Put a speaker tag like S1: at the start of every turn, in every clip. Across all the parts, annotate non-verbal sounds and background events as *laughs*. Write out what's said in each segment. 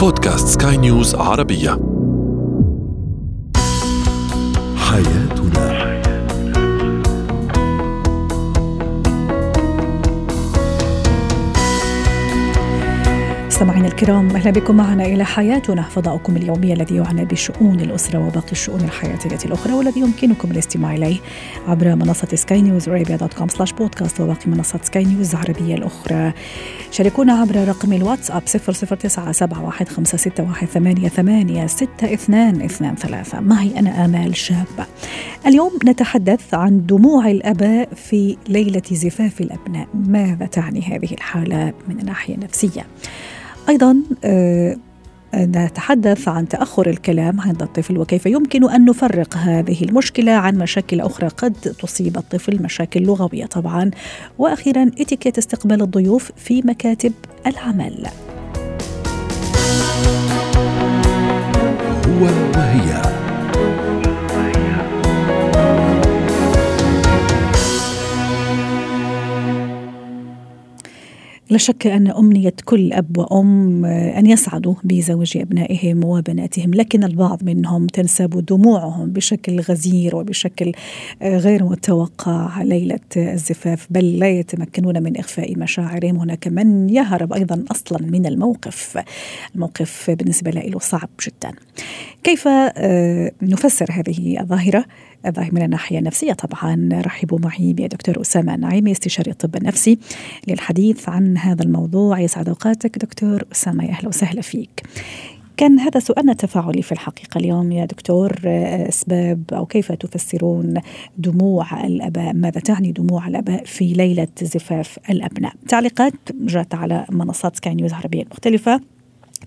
S1: بودكاست سكاي نيوز عربية. حياتنا
S2: مستمعينا الكرام أهلا بكم معنا إلى حياتنا فضاؤكم اليومي الذي يعنى بشؤون الأسرة وباقي الشؤون الحياتية الأخرى والذي يمكنكم الاستماع إليه عبر منصة Sky News Arabia dot com slash podcast وباقي منصات سكاي نيوز العربية الأخرى. شاركونا عبر رقم الواتساب 00971 معي أنا آمال شابه اليوم نتحدث عن دموع الأباء في ليلة زفاف الأبناء. ماذا تعني هذه الحالة من الناحية النفسية؟ أيضا آه، نتحدث عن تأخر الكلام عند الطفل وكيف يمكن أن نفرق هذه المشكلة عن مشاكل أخرى قد تصيب الطفل مشاكل لغوية طبعا. وأخيرا إتيكيت استقبال الضيوف في مكاتب العمل.
S1: هو وهي
S2: لا شك أن أمنية كل أب وأم أن يسعدوا بزواج أبنائهم وبناتهم لكن البعض منهم تنساب دموعهم بشكل غزير وبشكل غير متوقع. ليلة الزفاف بل لا يتمكنون من إخفاء مشاعرهم. هناك من يهرب أيضا أصلا من الموقف. الموقف بالنسبة له صعب جدا. كيف نفسر هذه الظاهرة؟ من الناحية النفسية طبعا رحبوا معي بدكتور أسامة نعيمي استشاري الطب النفسي للحديث عن هذا الموضوع. يسعد أوقاتك دكتور أسامة. أهلا وسهلا فيك. كان هذا سؤالنا التفاعلي في الحقيقة اليوم يا دكتور. أسباب أو كيف تفسرون دموع الأباء؟ ماذا تعني دموع الأباء في ليلة زفاف الأبناء؟ تعليقات جاءت على منصات سكاي نيوز عربية مختلفة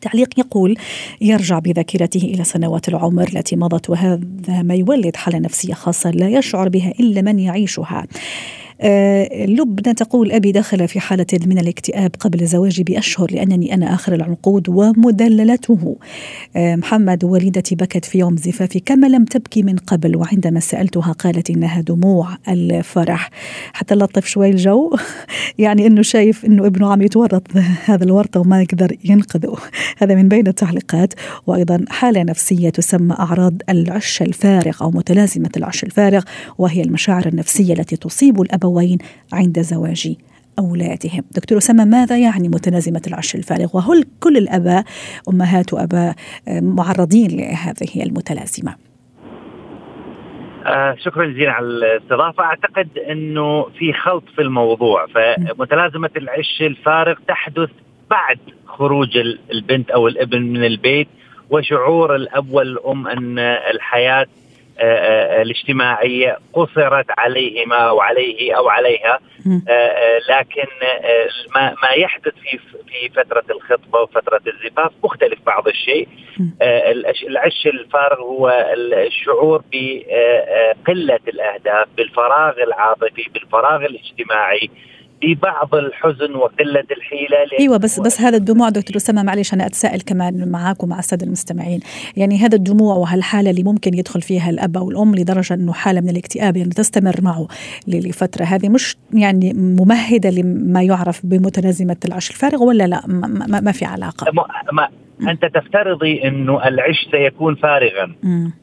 S2: تعليق يقول يرجع بذاكرته إلى سنوات العمر التي مضت وهذا ما يولد حالة نفسية خاصة لا يشعر بها إلا من يعيشها. آه لبنى تقول أبي دخل في حالة من الاكتئاب قبل زواجي بأشهر لأنني أنا آخر العنقود ومدللته. آه محمد والدتي بكت في يوم زفافي كما لم تبكي من قبل وعندما سألتها قالت إنها دموع الفرح. حتى لطف شوي الجو. *laughs* يعني أنه شايف أنه ابنه عم يتورط هذا الورطة وما يقدر ينقذه. هذا من بين التعليقات. وأيضا حالة نفسية تسمى أعراض العش الفارغ أو متلازمة العش الفارغ وهي المشاعر النفسية التي تصيب الأبوين الأبوين عند زواج أولادهم. دكتور أسامة ماذا يعني متلازمة العش الفارغ؟ وهل كل الأباء أمهات وأباء معرضين لهذه المتلازمة؟
S3: آه شكرا جزيلا على الاستضافة. أعتقد أنه في خلط في الموضوع. فمتلازمة العش الفارغ تحدث بعد خروج البنت أو الابن من البيت وشعور الأب والأم أن الحياة الاجتماعية قصرت عليهما أو عليه أو عليها لكن ما ما يحدث في في فترة الخطبة وفترة الزفاف مختلف بعض الشيء. العش الفارغ هو الشعور بقلة الأهداف بالفراغ العاطفي بالفراغ الاجتماعي. في بعض الحزن وقلة الحيلة
S2: أيوه بس بس هذا الدموع دكتور أسامة معلش أنا أتساءل كمان معك ومع السادة المستمعين. يعني هذا الدموع وهالحالة اللي ممكن يدخل فيها الأب أو الأم لدرجة أنه حالة من الاكتئاب يعني تستمر معه لفترة. هذه مش يعني ممهدة لما يعرف بمتلازمه العش الفارغ ولا لا؟ ما, ما في علاقة.
S3: ما أنت تفترضي إنه العش سيكون فارغا.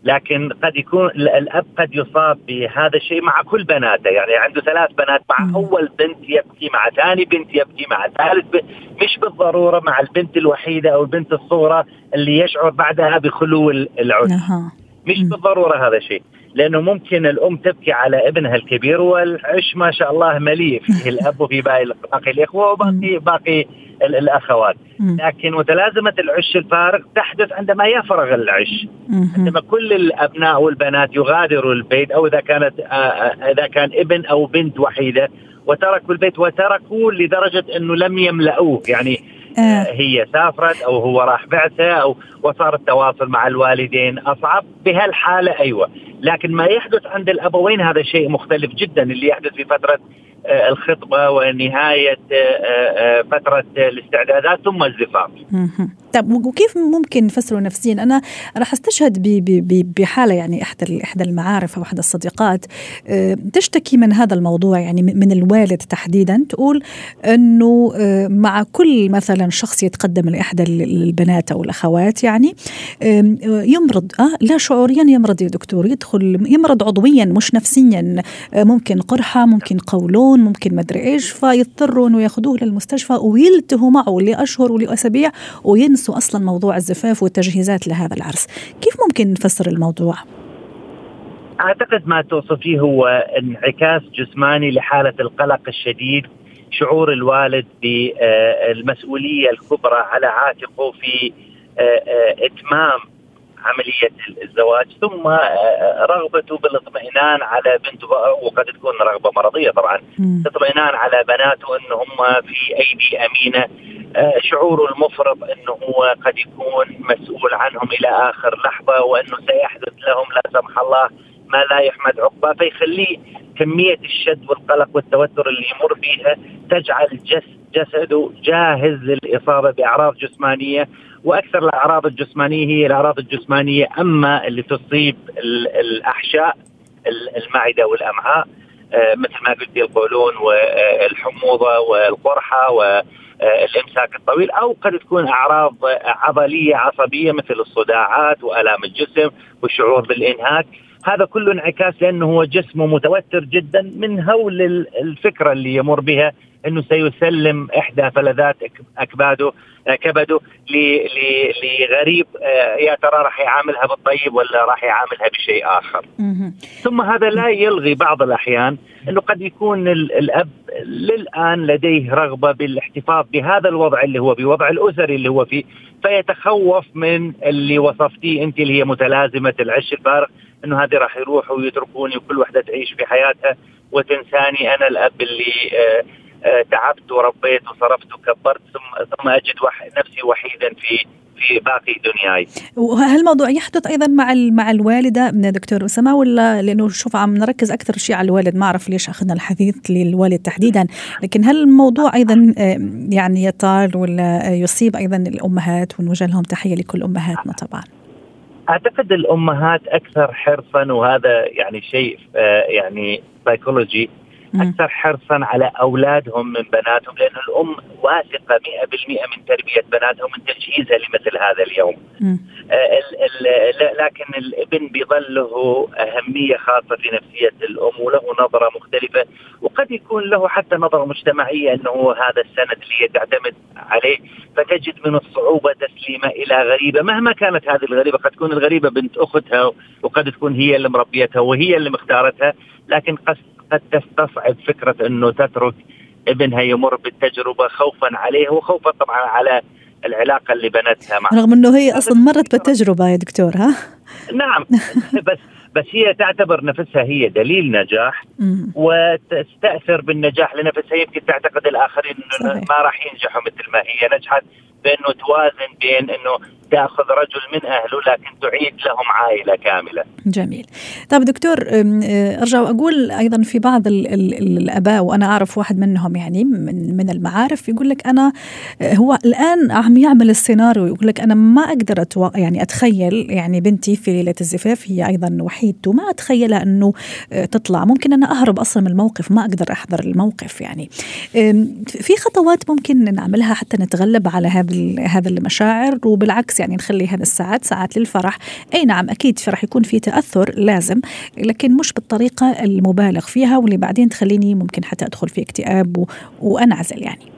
S3: لكن قد يكون الأب قد يصاب بهذا الشيء مع كل بناته. يعني عنده ثلاث بنات مع أول بنت يبكي مع ثاني بنت يبكي مع ثالث بنت مش بالضرورة مع البنت الوحيدة أو البنت الصغرى اللي يشعر بعدها بخلو العش مش بالضرورة هذا الشيء. لأنه ممكن الأم تبكي على ابنها الكبير والعش ما شاء الله مليء فيه. *laughs* الأب وفي باقي باقي الإخوة وباقي باقي الأخوات. لكن متلازمة العش الفارغ تحدث عندما يفرغ العش. عندما كل الأبناء والبنات يغادروا البيت أو إذا كانت إذا كان ابن أو بنت وحيدة وتركوا البيت وتركوا لدرجة أنه لم يملؤوه. يعني آه. هي سافرت أو هو راح بعثة أو وصار التواصل مع الوالدين أصعب بهالحالة أيوه لكن ما يحدث عند الأبوين هذا شيء مختلف جدا اللي يحدث في فترة الخطبة ونهاية فترة الاستعدادات ثم الزفاف.
S2: طيب وكيف ممكن نفسره نفسيا؟ أنا راح أستشهد بحالة يعني إحدى إحدى المعارف أو إحدى الصديقات. تشتكي من هذا الموضوع يعني من الوالد تحديدا. تقول إنه مع كل مثلا شخص يتقدم لإحدى البنات أو الأخوات يعني يمرض أه لا شعوريا يمرض يا دكتور. يدخل يمرض عضويا مش نفسيا ممكن قرحة ممكن قولون. ممكن مدري إيش فيضطروا انه ياخذوه للمستشفى ويلتهوا معه لأشهر ولأسابيع وينسوا أصلا موضوع الزفاف والتجهيزات لهذا العرس. كيف ممكن نفسر الموضوع؟
S3: أعتقد ما توصفيه هو انعكاس جسماني لحالة القلق الشديد شعور الوالد بالمسؤوليه الكبرى على عاتقه في إتمام عملية الزواج ثم رغبته بالاطمئنان على بنته وقد تكون رغبة مرضية طبعا. اطمئنان على بناته ان هم في أيدي أمينة. شعوره المفرط انه هو قد يكون مسؤول عنهم إلى آخر لحظة وإنه سيحدث لهم لا سمح الله ما لا يحمد عقباه. فيخليه كمية الشد والقلق والتوتر اللي يمر فيها تجعل جسده جاهز للإصابة بأعراض جسمانية. وأكثر الأعراض الجسمانية هي الأعراض الجسمانية أما اللي تصيب الأحشاء المعدة والأمعاء مثل ما قلت القولون والحموضه والقرحة والامساك الطويل أو قد تكون أعراض عضلية عصبية مثل الصداعات وآلام الجسم والشعور بالإنهاك. هذا كله انعكاس لأنه هو جسمه متوتر جدا من هول الفكرة اللي يمر بها إنه سيسلم إحدى فلذات أكباده كبده لغريب يا ترى راح يعاملها بالطيب ولا راح يعاملها بشيء آخر. ثم هذا لا يلغي بعض الأحيان إنه قد يكون الأب للآن لديه رغبة بالاحتفاظ بهذا الوضع اللي هو بوضع الاسري اللي هو فيه فيتخوف من اللي وصفتيه أنت اللي هي متلازمة العش الفارغ إنه هذه راح يروحوا ويتركوني وكل وحدة تعيش في حياتها وتنساني أنا الأب اللي آه آه تعبت وربيت وصرفت وكبرت ثم ثم أجد وح نفسي وحيدا في في باقي دنياي.
S2: وهل الموضوع يحدث أيضا مع مع الوالدة دكتور أسامة ولا لأنه شوف عم نركز أكثر شيء على الوالد ما أعرف ليش أخذنا الحديث للوالد تحديدا لكن هل الموضوع أيضا يعني يطال ولا يصيب أيضا الأمهات ونوجه لهم تحية لكل أمهاتنا طبعا.
S3: أعتقد الأمهات أكثر حرصا وهذا يعني شيء يعني سايكولوجي أكثر حرصا على أولادهم من بناتهم لأن الأم واثقة 100% من تربية بناتها ومن تجهيزها لمثل هذا اليوم. آه ال ال لكن الابن بيظل له أهمية خاصة في نفسية الأم وله نظرة مختلفة وقد يكون له حتى نظرة مجتمعية أنه هذا السند اللي تعتمد عليه فتجد من الصعوبة تسليمه إلى غريبة. مهما كانت هذه الغريبة قد تكون الغريبة بنت أختها وقد تكون هي اللي مربيتها وهي اللي مختارتها لكن قد تستصعب فكرة إنه تترك ابنها يمر بالتجربة خوفا عليه وخوفا طبعا على العلاقة اللي بنتها معه.
S2: رغم إنه هي أصلا مرت بالتجربة يا دكتور ها؟ *laughs*
S3: نعم. بس بس هي تعتبر نفسها هي دليل نجاح وتستأثر بالنجاح لنفسها. يمكن تعتقد الآخرين إنه ما راح ينجحوا مثل ما هي نجحت بأنه توازن بين إنه تأخذ رجل من أهله لكن تعيد لهم عائلة كاملة.
S2: جميل. طيب دكتور أرجع وأقول أيضا في بعض ال ال الأباء وأنا أعرف واحد منهم يعني من من المعارف يقول لك أنا هو الآن عم يعمل السيناريو يقول لك أنا ما أقدر أتو يعني أتخيل يعني بنتي في ليلة الزفاف هي أيضا وحيدته ما اتخيلها أنه تطلع ممكن أنا أهرب أصلا من الموقف ما أقدر أحضر الموقف يعني. في خطوات ممكن نعملها حتى نتغلب على هذا هذا المشاعر وبالعكس يعني نخلي هذا الساعات ساعات للفرح. أي نعم أكيد في راح يكون في تأثر لازم لكن مش بالطريقة المبالغ فيها واللي بعدين تخليني ممكن حتى أدخل في اكتئاب و... وأنعزل يعني.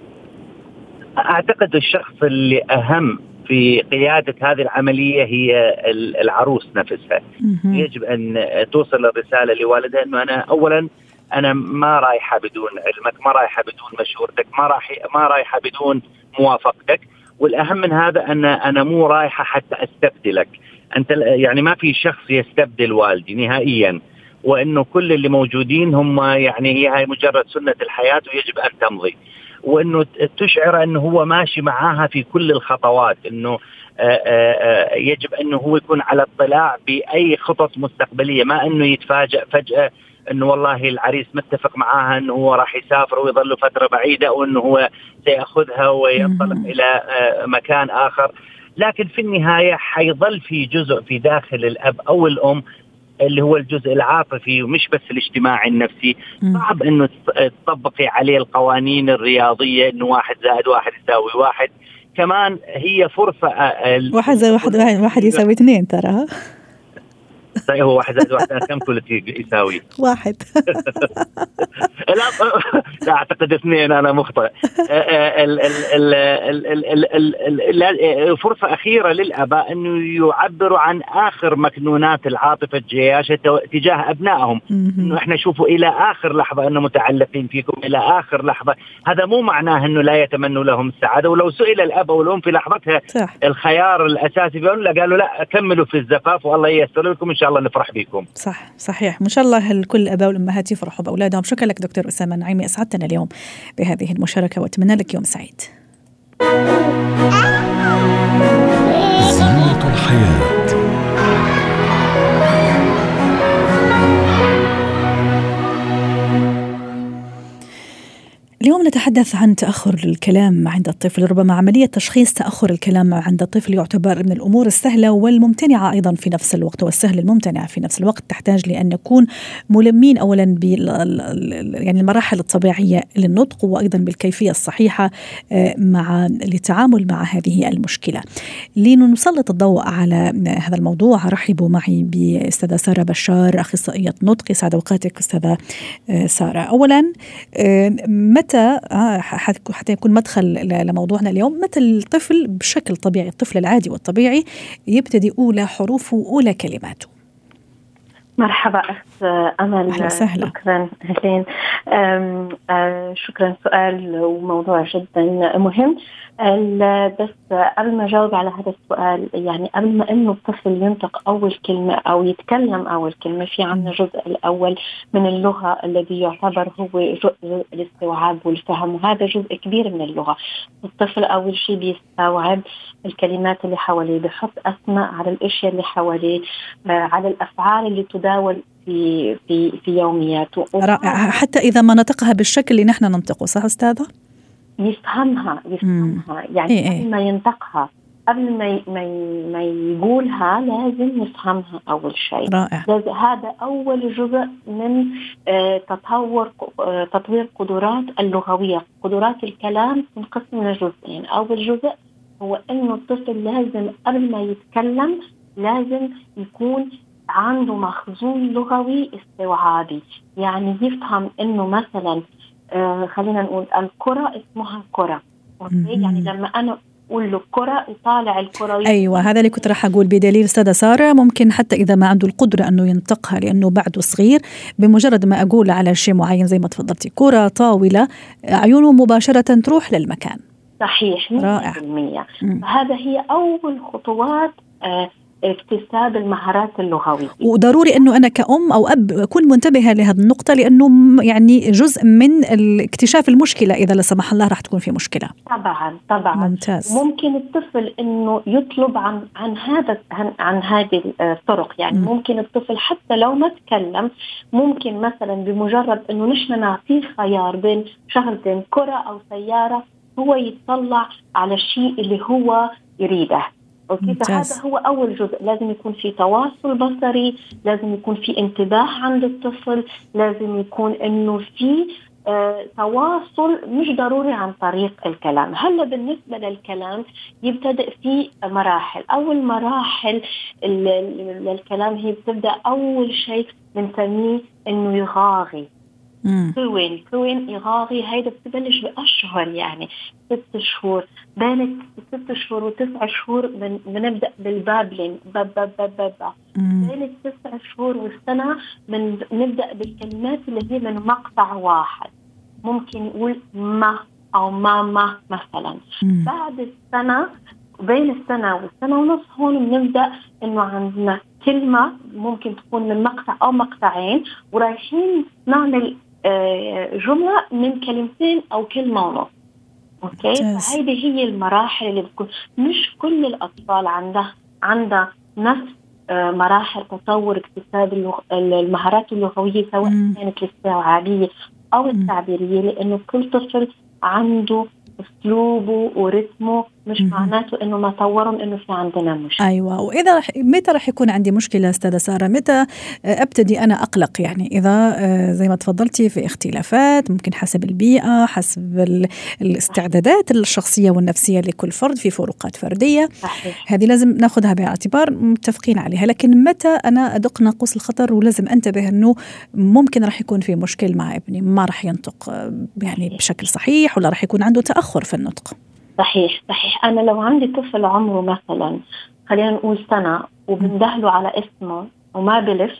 S3: أعتقد الشخص اللي أهم في قيادة هذه العملية هي العروس نفسها. م-م. يجب أن توصل الرسالة لوالدها أنه أنا أولا أنا ما رايحة بدون علمك ما رايحة بدون مشورتك ما رايح ما رايحة بدون موافقتك. والأهم من هذا أن أنا مو رايحة حتى أستبدلك. أنت يعني ما في شخص يستبدل والدي نهائيا. وإنه كل اللي موجودين هم يعني هي هاي مجرد سنة الحياة ويجب أن تمضي. وإنه تشعر إنه هو ماشي معاها في كل الخطوات. إنه آآ آآ يجب إنه هو يكون على اطلاع بأي خطط مستقبلية. ما إنه يتفاجئ فجأة إنه والله العريس متفق معاها إنه هو راح يسافر ويظل فترة بعيدة وإنه هو سيأخذها وينطلق إلى آه، مكان آخر. لكن في النهاية حيظل في جزء في داخل الأب أو الأم اللي هو الجزء العاطفي ومش بس الاجتماعي النفسي. صعب إنه تطبقي عليه القوانين الرياضية إنه واحد زائد واحد يساوي واحد. كمان هي فرصة
S2: آه، واحد زائد واحد واحد يساوي اثنين ترى.
S3: طيب هو واحد زائد واحد كم قلت يساوي؟
S2: واحد
S3: لا لا اعتقد اثنين أنا مخطئ فرصه اخيره للاباء انه يعبروا عن اخر مكنونات العاطفه الجياشه تجاه ابنائهم انه إحنا شوفوا إلى اخر لحظه انه متعلقين فيكم إلى اخر لحظه هذا مو معناه انه لا يتمنوا لهم السعاده ولو سئل الاب أو الام في لحظتها صح. الخيار الاساسي بيقولوا قالوا لا كملوا في الزفاف والله ييسر لكم ان شاء الله نفرح بكم
S2: صح صحيح. ما شاء الله الكل الاباء والأمهات يفرحوا بأولادهم. شكرا لك دكتور أسامة نعيمي أسعدتنا اليوم بهذه المشاركة وأتمنى لك يوم سعيد. زينة الحياة. نتحدث عن تأخر الكلام عند الطفل ربما عملية تشخيص تأخر الكلام عند الطفل يعتبر من الأمور السهلة والممتنعة أيضا في نفس الوقت والسهل الممتنع في نفس الوقت. تحتاج لأن نكون ملمين أولا يعني المراحل الطبيعية للنطق وأيضا بالكيفية الصحيحة آه، مع للتعامل مع هذه المشكلة. لنسلط الضوء على هذا الموضوع رحبوا معي بأستاذة سارة بشار أخصائية نطق. يسعد أوقاتك أستاذة آه، سارة. أولا آه، متى آه، حتى يكون مدخل لموضوعنا اليوم. متى الطفل بشكل طبيعي الطفل العادي والطبيعي يبتدي أولى حروفه وأولى كلماته.
S4: مرحبا أخت أمل.
S2: أهلا وسهلا.
S4: شكرا أهلين. شكرا سؤال وموضوع جدا مهم. بس قبل ما أجاوب على هذا السؤال يعني قبل ما إنه الطفل ينطق أول كلمة أو يتكلم أول كلمة في عندنا الجزء الأول من اللغة الذي يعتبر هو جزء الاستوعاب والفهم وهذا جزء كبير من اللغة. الطفل أول شيء بيستوعب الكلمات اللي حواليه بحط أسماء على الأشياء اللي حواليه آه، على الأفعال اللي تداول في في في يومياته
S2: رائع. حتى إذا ما نطقها بالشكل اللي نحن ننطقه صح أستاذة؟
S4: يفهمها يفهمها. يعني إيه،, إيه. قبل ما ينطقها قبل ما ما ما يقولها لازم يفهمها أول شيء.
S2: رائع.
S4: هذا أول جزء من آه تطور آه تطوير قدرات اللغوية. قدرات الكلام تنقسم لجزئين أول جزء هو إنه الطفل لازم قبل ما يتكلم لازم يكون عنده مخزون لغوي استوعابي. يعني يفهم إنه مثلا آه خلينا نقول الكرة اسمها كرة. يعني لما أنا أقول له كرة يطالع الكرة
S2: أيوه هذا اللي كنت راح أقول بدليل أستاذة سارة. ممكن حتى إذا ما عنده القدرة أنه ينطقها لأنه بعده صغير. بمجرد ما أقول على شيء معين زي ما تفضلتي كرة طاولة عيونه مباشرة تروح للمكان.
S4: صحيح
S2: رائع.
S4: هذا هي أول خطوات آه اكتساب المهارات اللغوية.
S2: وضروري إنه أنا كأم أو أب أكون منتبهة لهذه النقطة لأنه يعني جزء من اكتشاف المشكلة إذا لا سمح الله راح تكون في مشكلة.
S4: طبعا طبعا.
S2: ممتاز.
S4: ممكن الطفل إنه يطلب عن عن هذا عن, عن هذه الطرق. يعني م. ممكن الطفل حتى لو ما تكلم ممكن مثلا بمجرد إنه نحن نعطيه خيار بين شغلتين كرة أو سيارة هو يتطلع على الشيء اللي هو يريده. أوكي فهذا هو أول جزء؟ لازم يكون في تواصل بصري لازم يكون في انتباه عند الطفل لازم يكون إنه في آه تواصل مش ضروري عن طريق الكلام. هلأ بالنسبة للكلام يبتدئ في مراحل. أول مراحل للكلام هي بتبدأ أول شيء بنسميه إنه يغاغي. cooing. cooing إغاغي هيدا بتبلش بأشهر يعني. ست شهور. بين ست شهور وتسع شهور بنبدأ بال babbling. باب باب باب باب بين التسع شهور والسنة من نبدأ بالكلمات اللي هي من مقطع واحد. ممكن يقول ما أو ماما مثلا. مم. بعد السنة بين السنة والسنة ونص هون بنبدأ إنه عندنا كلمة ممكن تكون من مقطع أو مقطعين ورايحين نعمل جملة من كلمتين أو كلمة ونص. أوكي؟ فهيدي هي المراحل اللي بتكون مش كل الأطفال عندها عندها نفس آه، مراحل تطور اكتساب المهارات اللغوية سواء كانت الاستيعابيه أو التعبيرية لأنه كل طفل عنده أسلوبه ورتمه مش معناته إنه ما طورهم إنه في عندنا مشكلة.
S2: أيوه. وإذا رح متى رح يكون عندي مشكلة أستاذة سارة؟ متى آه، أبتدي أنا أقلق؟ يعني إذا آه، زي ما تفضلتي في اختلافات ممكن حسب البيئة حسب الاستعدادات الشخصية والنفسية لكل فرد في فروقات فردية. صحيح. هذه لازم ناخذها باعتبار متفقين عليها. لكن متى أنا أدق ناقوس الخطر ولازم أنتبه إنه ممكن راح يكون في مشكل مع ابني؟ ما راح ينطق آه، يعني بشكل صحيح ولا راح يكون عنده تأخر في النطق.
S4: صحيح صحيح. أنا لو عندي طفل عمره مثلا خلينا نقول سنة وبندهله على اسمه وما بلف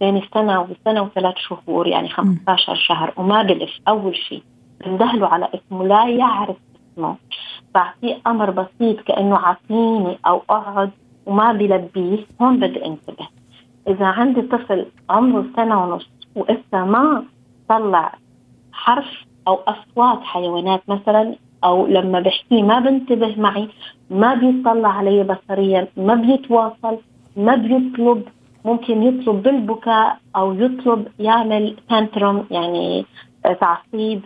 S4: بين السنة وسنه وثلاث شهور يعني 15 شهر وما بلف أول شيء بندهله على اسمه لا يعرف اسمه. بعطيه أمر بسيط كأنه عطيني أو أقعد وما بلبيه هون بدي انتبه. إذا عندي طفل عمره سنة ونص وإسا ما طلع حرف أو أصوات حيوانات مثلا أو لما بحكي ما بنتبه معي ما بيطلع علي بصريا ما بيتواصل ما بيطلب. ممكن يطلب بالبكاء أو يطلب يعمل تانترم يعني تعصيب.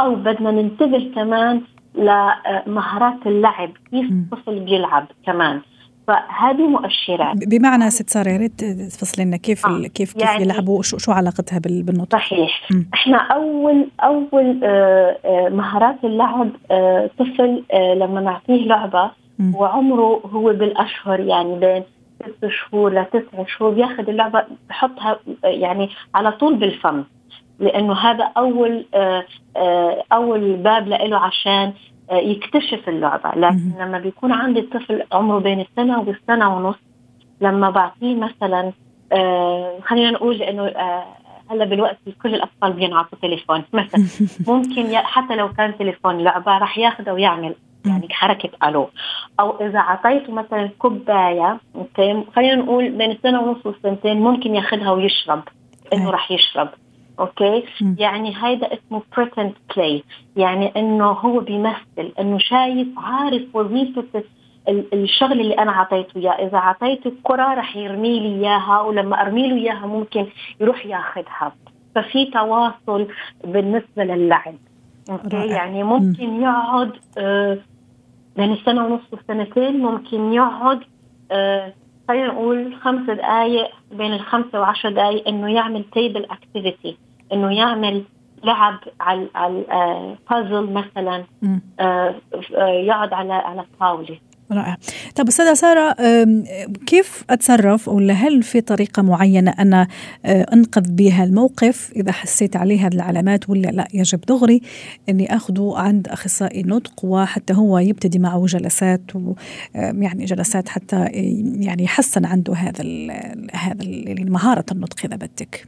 S4: أو بدنا ننتبه كمان لمهارات اللعب كيف الطفل بيلعب كمان. فهذه مؤشرات
S2: بمعنى ست سارة يا ريت تفصلي لنا كيف آه. كيف كيف يعني يلعبوا شو شو علاقتها بالنطق
S4: صحيح م. إحنا اول أول آه آه مهارات اللعب آه طفل لما نعطيه لعبة م. وعمره هو بالأشهر يعني بين ست شهور لتسع شهور بياخذ اللعبة بحطها يعني على طول بالفم لأنه هذا أول أول باب له عشان يكتشف اللعبة. لكن لما بيكون عندي طفل عمره بين السنة والسنة ونص لما بعطيه مثلا آه خلينا نقول إنه آه هلا بالوقت كل الأطفال بينعطوا تليفون *laughs* مثلا. ممكن حتى لو كان تليفون لعبة راح ياخذه ويعمل يعني حركة ألو. أو إذا اعطيته مثلا كوباية أوكي خلينا نقول بين السنة ونص والسنتين ممكن ياخذها ويشرب إنه راح يشرب. أوكي؟ م. يعني هيدا اسمه pretend play. يعني إنه هو بيمثل إنه شايف عارف وظيفة الشغل اللي أنا اعطيته إياه. إذا اعطيته الكرة رح يرمي لي إياها ولما أرمي له إياها ممكن يروح ياخذها ففي تواصل بالنسبة للعب. أوكي؟ رائع. يعني ممكن يقعد آه بين السنة ونص والسنتين ممكن يقعد آه خلينا نقول خمس دقائق بين الخمسة وعشر دقائق إنه يعمل table activity إنه يعمل لعب على على بازل مثلا آه، آه، يقعد على على الطاولة.
S2: رائع. طب أستاذة سارة كيف أتصرف ولا هل في طريقة معينة أنا أنقذ بها الموقف إذا حسيت عليه هذه العلامات ولا لا؟ يجب دغري إني اخذه عند أخصائي نطق وحتى هو يبتدي معه جلسات ويعني جلسات حتى يعني يحسن عنده هذا هذا يعني مهارة النطق إذا بدك.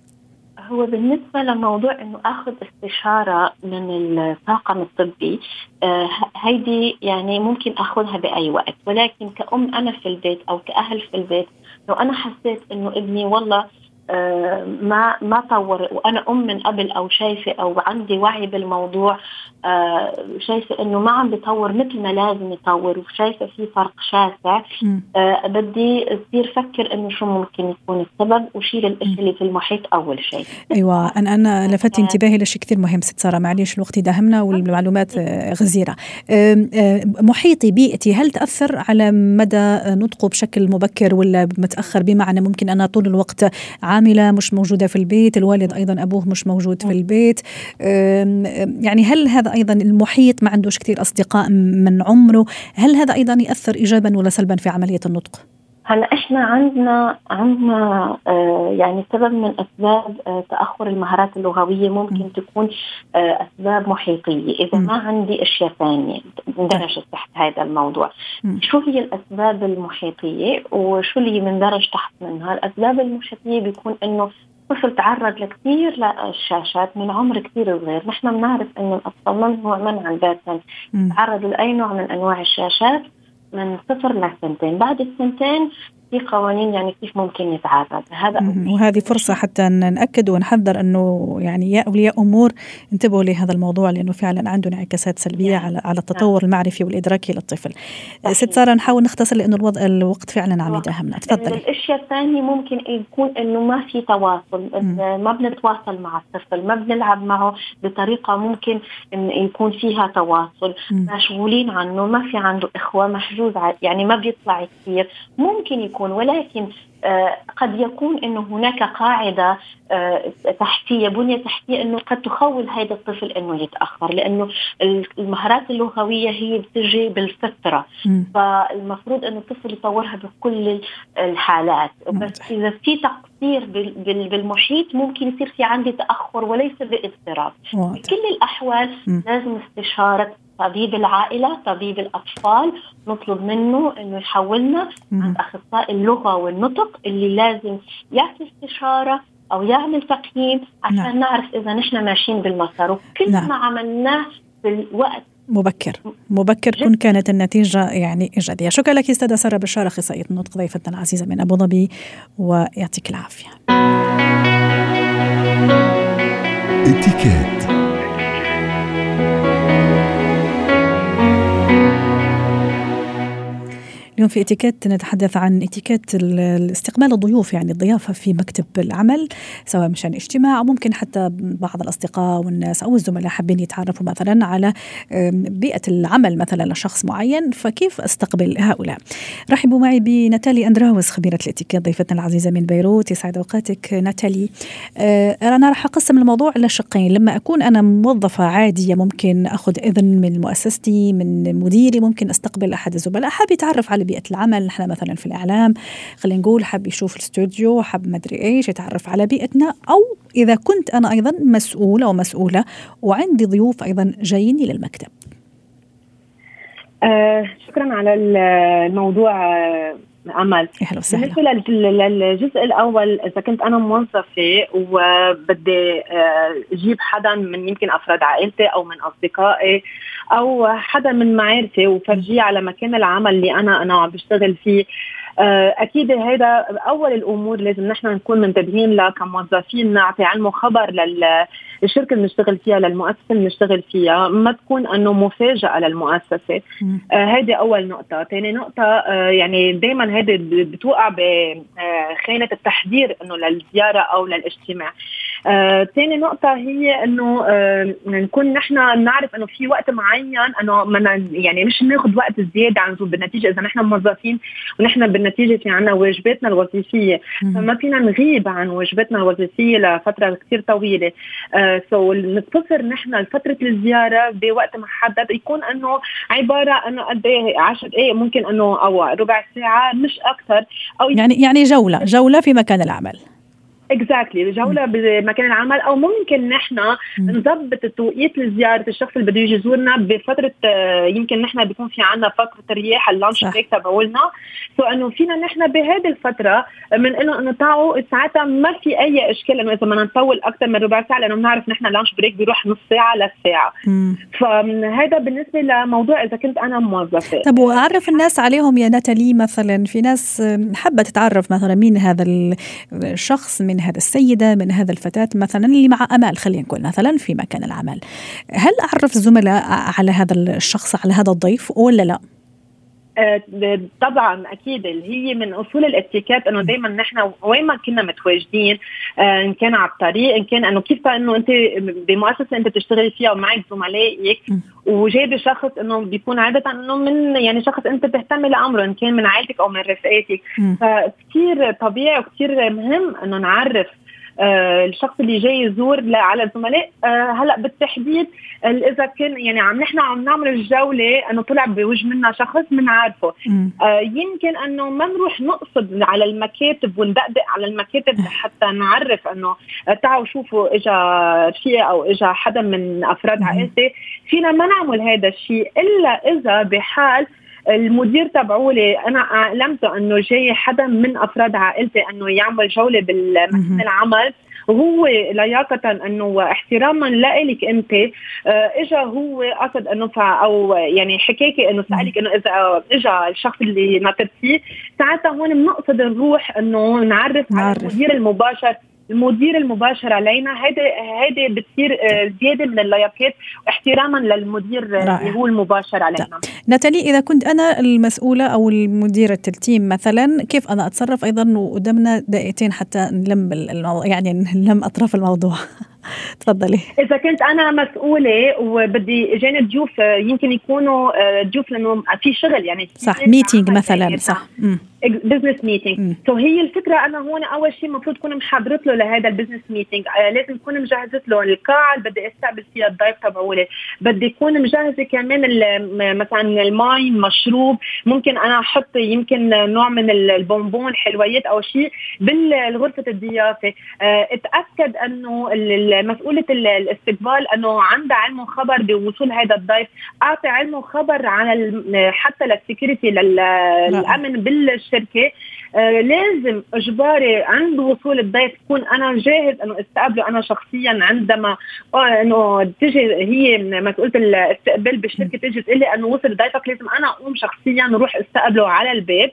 S4: هو بالنسبة لموضوع إنه آخذ استشارة من الطاقم الطبي آه هيدي يعني ممكن آخذها بأي وقت. ولكن كأم أنا في البيت أو كأهل في البيت لو أنا حسيت إنه ابني والله ما ما طور. وأنا أم من قبل أو شايفة أو عندي وعي بالموضوع آه، شايفة إنه ما عم بيطور مثل ما لازم يطور وشايفة في فرق شاسع. آه، بدي أصير فكر إنه شو ممكن يكون السبب وشيل الاشي اللي في المحيط أول شيء.
S2: أيوه أنا أنا لفت انتباهي لشيء كثير مهم ست سارة. معلش الوقت داهمنا والمعلومات غزيرة. محيطي بيئتي هل تأثر على مدى نطقه بشكل مبكر ولا متأخر؟ بمعنى ممكن أنا طول الوقت عاملة مش موجودة في البيت الوالد أيضا أبوه مش موجود في البيت. يعني هل هذا أيضا المحيط ما عندوش كثير أصدقاء من عمره؟ هل هذا أيضا يأثر ايجابا ولا سلبا في عملية النطق؟
S4: هلا إحنا عندنا عندنا آه يعني سبب من أسباب آه تأخر المهارات اللغوية ممكن م. تكون آه أسباب محيطية، إذا م. ما عندي أشياء ثانية اندرجت تحت هذا الموضوع. م. شو هي الأسباب المحيطية وشو اللي بندرج تحت منها؟ الأسباب المحيطية بيكون إنه طفل تعرض لكثير للشاشات من عمر كثير صغير، نحن بنعرف إنه الأطفال ممنوع منعا باتا تعرضوا لأي نوع من أنواع الشاشات من صفر لسنتين بعد السنتين في قوانين يعني كيف ممكن يتعرض. هذا
S2: وهذه فرصة حتى نأكد ونحذر إنه يعني يا أولياء أمور انتبهوا لهذا الموضوع لأنه فعلا عنده انعكاسات سلبية يعني. على على التطور نعم. المعرفي والإدراكي للطفل. ست سارة نحاول نختصر لأنه الوضع الوقت فعلا عم يداهمنا تفضلي.
S4: الأشياء الثانية ممكن يكون إنه ما في تواصل. ما بنتواصل مع الطفل ما بنلعب معه بطريقة ممكن إن يكون فيها تواصل. مشغولين عنه ما في عنده إخوة محجوز يعني ما بيطلع كثير ممكن يكون ولكن آه، قد يكون إنه هناك قاعدة آه، تحتية بنية تحتية إنه قد تخول هذا الطفل إنه يتأخر لأنه المهارات اللغوية هي بتجي بالفطرة. فالمفروض إنه الطفل يطورها بكل الحالات. بس إذا في تقصير بالمحيط ممكن يصير في عندي تأخر وليس بإضطراب. بكل الأحوال لازم استشارة طبيب العائلة طبيب الأطفال نطلب منه أنه يحولنا عند أخصائي اللغة والنطق اللي لازم يعطي استشارة أو يعمل تقييم عشان نعم. نعرف إذا نحن ماشيين بالمسار. وكل نعم. ما عملناه في الوقت
S2: مبكر مبكر كن كانت النتيجة يعني إيجابية شكرا لك أستاذة سارة بشار أخصائية النطق ضيفتنا العزيزة من أبو ظبي ويعطيك العافية. اتكات اليوم في اتيكيت نتحدث عن اتيكيت استقبال الضيوف يعني الضيافة في مكتب العمل سواء مشان اجتماع أو ممكن حتى بعض الأصدقاء والناس أو الزملاء حابين يتعرفوا مثلا على بيئة العمل مثلا لشخص معين فكيف أستقبل هؤلاء؟ رحبوا معي بناتالي أندراوس خبيرة الاتيكيت ضيفتنا العزيزة من بيروت. يسعد أوقاتك ناتالي. أه، أنا راح أقسم الموضوع إلى شقين. لما أكون أنا موظفة عادية ممكن أخذ إذن من مؤسستي من مديري ممكن أستقبل أحد الزملاء. حاب يتعرف على بيئة العمل. نحن مثلا في الإعلام خلينا نقول حب يشوف الاستوديو حب ما أدري إيش يتعرف على بيئتنا أو إذا كنت أنا أيضا مسؤولة ومسؤولة وعندي ضيوف أيضا جايين إلى المكتب.
S5: آه شكرا على الموضوع آه أمل.
S2: أهلا وسهلا.
S5: بالنسبة للجزء الأول إذا كنت أنا موظفة وبدي آه، أجيب حدا من يمكن أفراد عائلتي أو من أصدقائي أو حدا من معارفي وفرجيه على مكان العمل اللي أنا أنا عم بشتغل فيه. آه، أكيد هذا أول الأمور لازم نحن نكون منتبهين لها كموظفين نعطي علم وخبر للشركة اللي بنشتغل فيها للمؤسسة اللي بنشتغل فيها. ما تكون أنه مفاجأة للمؤسسة. هذه آه أول نقطة. ثاني نقطة آه يعني دائما هذه بتوقع بخانة التحذير إنه للزيارة أو للاجتماع. ثاني آه نقطة هي إنه آه نكون نحن نعرف إنه في وقت معين إنه من يعني مش ناخذ وقت زيادة عن بالنتيجة إذا نحن موظفين ونحن بالنتيجة في عنا واجباتنا الوظيفية. فما فينا نغيب عن واجباتنا الوظيفية لفترة كثير طويلة. سو آه نقتصر نحن فترة الزيارة بوقت محدد يكون إنه عبارة إنه قد إيه 10 دقائق ممكن إنه أو ربع ساعة مش أكثر
S2: أو يعني يعني جولة جولة في مكان العمل.
S5: exactly exactly. جوله بمكان العمل. أو ممكن نحن نظبط التوقيت لزيارة الشخص اللي بده يجي يزورنا بفترة آه، يمكن نحن بيكون في عندنا فتره رياح ال lunch break تبعولنا. so إنه فينا نحن بهذه الفترة من إنه نقطعه ساعتها ما في أي إشكال إنه إذا بدنا نطول أكثر من ربع ساعة لأنه بنعرف نحن ال lunch break بيروح نص ساعة لساعة. فهذا بالنسبة لموضوع إذا كنت أنا موظفة.
S2: طب وأعرف الناس عليهم يا ناتالي مثلا في ناس حابة تتعرف مثلا مين هذا الشخص من من هذا السيدة من هذا الفتاة مثلا اللي مع أمال خلينا نقول مثلا في مكان العمل هل أعرف الزملاء على هذا الشخص على هذا الضيف ولا لا؟
S5: آه، طبعا أكيد اللي هي من أصول الاتيكيت إنه دائما نحن وين ما كنا متواجدين آه، إن كان على الطريق إن كان إنه كيف إنه أنت بمؤسسة أنت بتشتغلي فيها ومعك زملائك وجايب شخص إنه بيكون عادة إنه من يعني شخص أنت بتهتمي لأمره إن كان من عائلتك أو من رفقاتك فكثير طبيعي وكثير مهم إنه نعرف الشخص اللي جاي يزور على الزملاء. آه هلا بالتحديد إذا كان يعني عم نحن عم نعمل الجولة انه طلع بوجه منا شخص بنعرفه آه يمكن إنه ما نروح نقصد على المكاتب وندقدق على المكاتب حتى نعرف إنه آه، تعالوا شوفوا اجى رفيق أو اجى حدا من أفراد عائلتي. فينا ما نعمل هذا الشيء إلا إذا بحال المدير تبعولي أنا اعلمته أنه جاي حدا من أفراد عائلتي أنه يعمل جولة بالمكان العمل. وهو لياقة أنه احتراما لك أنت آه، اجى هو قصد أنه أو يعني حكاكي أنه سألك أنه إذا اجى الشخص اللي ناطرتيه ساعتها هون بنقصد نروح أنه نعرف, نعرف. على المدير المباشر المدير المباشر علينا. هذا هذا بتصير آه، زيادة من اللياقات واحتراما للمدير اللي هو المباشر علينا.
S2: ناتالي إذا كنت أنا المسؤولة أو المديرة ال team مثلا كيف أنا أتصرف أيضا وقدامنا دقيقتين حتى نلم الموضوع يعني نلم أطراف الموضوع؟ *laughs* تفضلي.
S5: إذا كنت أنا مسؤولة وبدي اجاني ضيوف يمكن يكونوا آه، ضيوف لأنه في شغل يعني
S2: صح meeting مثلا صح.
S5: business meeting so هي الفكرة أنا هون أول شيء المفروض كون محضرت له لهذا ال business meeting آه لازم اكون مجهزت له القاعه اللي بدي أستقبل فيها الضيف تبعولي. بدي أكون مجهزة كمان مثلا المي مشروب ممكن أنا أحط يمكن نوع من البونبون حلويات أو شيء بالغرفة الضيافة. آه أتأكد إنه مسؤوله الاستقبال إنه عندها علم وخبر بوصول هذا الضيف أعطي علم وخبر عن حتى لل security للامن بالشركة آه لازم إجباري عند وصول الضيف تكون أنا جاهز إنه أستقبله أنا شخصيا عندما آه إنه تجي هي مسؤوله الاستقبال بالشركة تجي تقول لي إنه وصل ضيفك لازم أنا أقوم شخصيا أروح أستقبله على الباب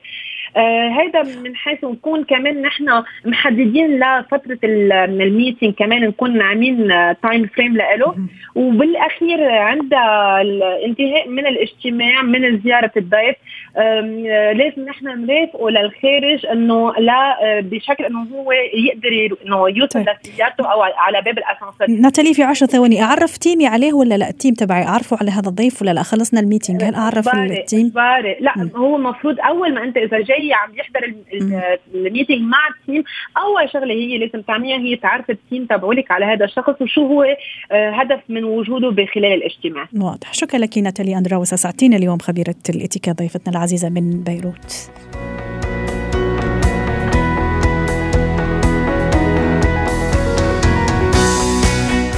S5: آه هذا من حيث نكون كمان نحن محددين لفترة ال meeting كمان نكون عاملين time frame له وبالأخير عند الانتهاء من الاجتماع من زيارة الضيف لازم نحن نرافقه للخارج إنه لا آه، بشكل إنه هو يقدر إنه يوصل طيب. لسيارته أو على باب الأسانسير.
S2: ناتالي في 10 ثواني أعرف team ي عليه ولا لا؟ ال team تبعي اعرفه على هذا الضيف ولا لا؟ خلصنا ال meeting هل أعرف ال team؟
S5: باري. لا م. هو المفروض أول ما أنت إذا جاي عم يحضر ال meeting مع ال team أول شغلة هي لازم تعمليها هي تعرف التيم تبعولك على هذا الشخص وشو هو آه، هدف من وجوده بخلال الاجتماع.
S2: واضح. شكرا لك ناتالي أندراوس. أسعدتينا اليوم خبيرة الإتيكا ضيفتنا العزيزة من بيروت.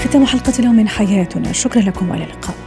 S2: ختام حلقة اليوم من حياتنا. شكرا لكم وإلى اللقاء.